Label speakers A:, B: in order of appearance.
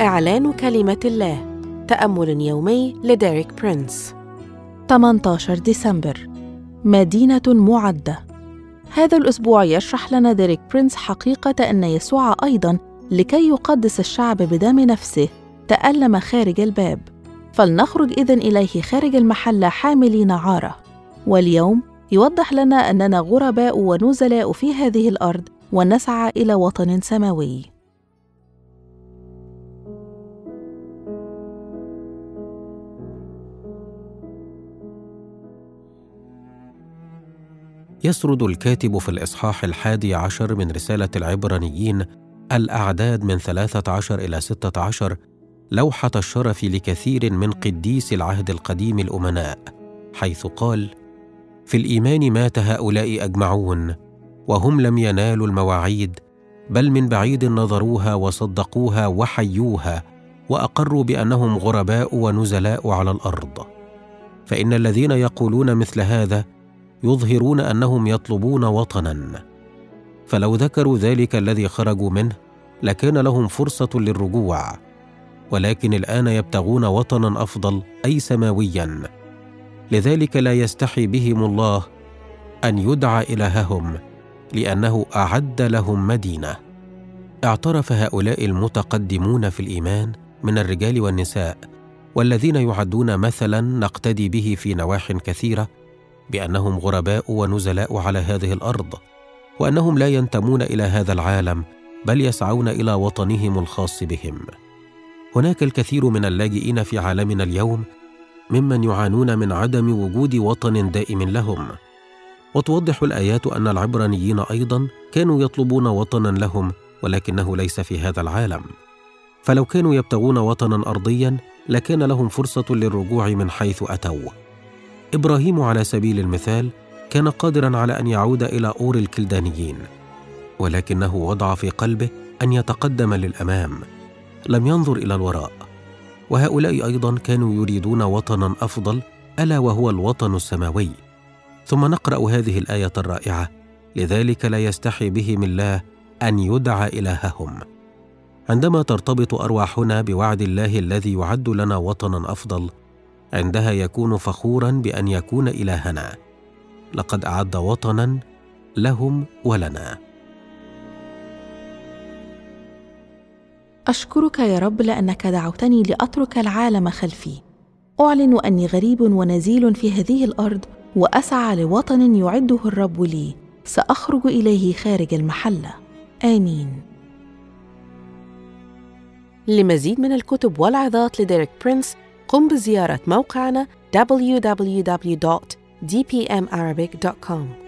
A: إعلان كلمة الله. تأمل يومي لديريك برينس.
B: 18 ديسمبر. مدينة معدة. هذا الأسبوع يشرح لنا ديريك برينس حقيقة أن يسوع أيضاً لكي يقدس الشعب بدم نفسه تألم خارج الباب. فلنخرج إذن إليه خارج المحلة حاملين عارة. واليوم يوضح لنا أننا غرباء ونزلاء في هذه الأرض ونسعى إلى وطن سماوي.
C: يسرد الكاتب في الإصحاح الحادي عشر من رسالة العبرانيين الأعداد من ثلاثة عشر إلى ستة عشر لوحة الشرف لكثير من قديس العهد القديم الأمناء حيث قال في الإيمان مات هؤلاء أجمعون وهم لم ينالوا المواعيد بل من بعيد نظروها وصدقوها وحيوها وأقروا بأنهم غرباء ونزلاء على الأرض. فإن الذين يقولون مثل هذا يظهرون أنهم يطلبون وطنا. فلو ذكروا ذلك الذي خرجوا منه لكان لهم فرصة للرجوع. ولكن الآن يبتغون وطنا أفضل أي سماويا. لذلك لا يستحي بهم الله أن يدعى إلههم لأنه أعد لهم مدينة. اعترف هؤلاء المتقدمون في الإيمان من الرجال والنساء والذين يعدون مثلا نقتدي به في نواح كثيرة بأنهم غرباء ونزلاء على هذه الأرض وأنهم لا ينتمون إلى هذا العالم بل يسعون إلى وطنهم الخاص بهم. هناك الكثير من اللاجئين في عالمنا اليوم ممن يعانون من عدم وجود وطن دائم لهم. وتوضح الآيات أن العبرانيين أيضا كانوا يطلبون وطنا لهم ولكنه ليس في هذا العالم. فلو كانوا يبتغون وطنا ارضيا لكان لهم فرصة للرجوع من حيث أتوا. إبراهيم على سبيل المثال كان قادرا على أن يعود إلى أور الكلدانيين ولكنه وضع في قلبه أن يتقدم للأمام. لم ينظر إلى الوراء وهؤلاء أيضا كانوا يريدون وطنا أفضل ألا وهو الوطن السماوي. ثم نقرأ هذه الآية الرائعة لذلك لا يستحي بهم الله أن يدعى إلههم. عندما ترتبط أرواحنا بوعد الله الذي يعد لنا وطنا أفضل عندها يكون فخورا بأن يكون إلهنا. لقد أعد وطنا لهم ولنا.
B: أشكرك يا رب لأنك دعوتني لأترك العالم خلفي. أعلن أني غريب ونزيل في هذه الأرض وأسعى لوطن يعده الرب لي. سأخرج إليه خارج المحله آمين.
A: لمزيد من الكتب والعظات لديريك برينس قم بزيارة موقعنا www.dpmarabic.com